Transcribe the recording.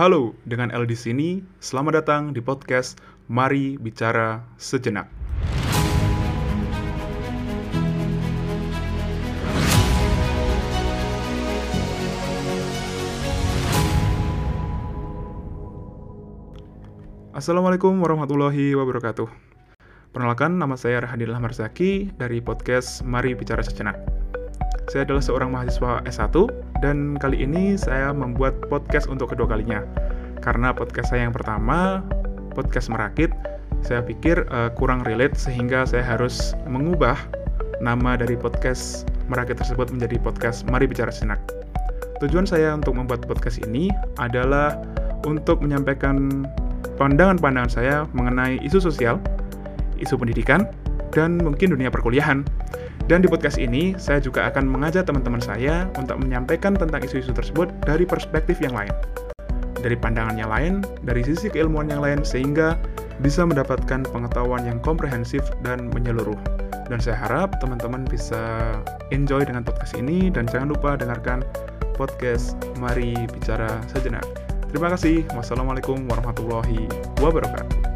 Halo, dengan El di sini. Selamat datang di podcast Mari Bicara Sejenak. Assalamualaikum warahmatullahi wabarakatuh. Perkenalkan, nama saya Rahadillah Marzaki dari podcast Mari Bicara Sejenak. Saya adalah seorang mahasiswa S1 dan kali ini saya membuat podcast untuk kedua kalinya. Karena podcast saya yang pertama, podcast Merakit, saya pikir uh, kurang relate sehingga saya harus mengubah nama dari podcast Merakit tersebut menjadi podcast Mari Bicara Sejenak. Tujuan saya untuk membuat podcast ini adalah untuk menyampaikan pandangan-pandangan saya mengenai isu sosial, isu pendidikan, dan mungkin dunia perkuliahan. Dan di podcast ini, saya juga akan mengajak teman-teman saya untuk menyampaikan tentang isu-isu tersebut dari perspektif yang lain. Dari pandangan yang lain, dari sisi keilmuan yang lain, sehingga bisa mendapatkan pengetahuan yang komprehensif dan menyeluruh. Dan saya harap teman-teman bisa enjoy dengan podcast ini, dan jangan lupa dengarkan podcast Mari Bicara Sejenak. Terima kasih. Wassalamualaikum warahmatullahi wabarakatuh.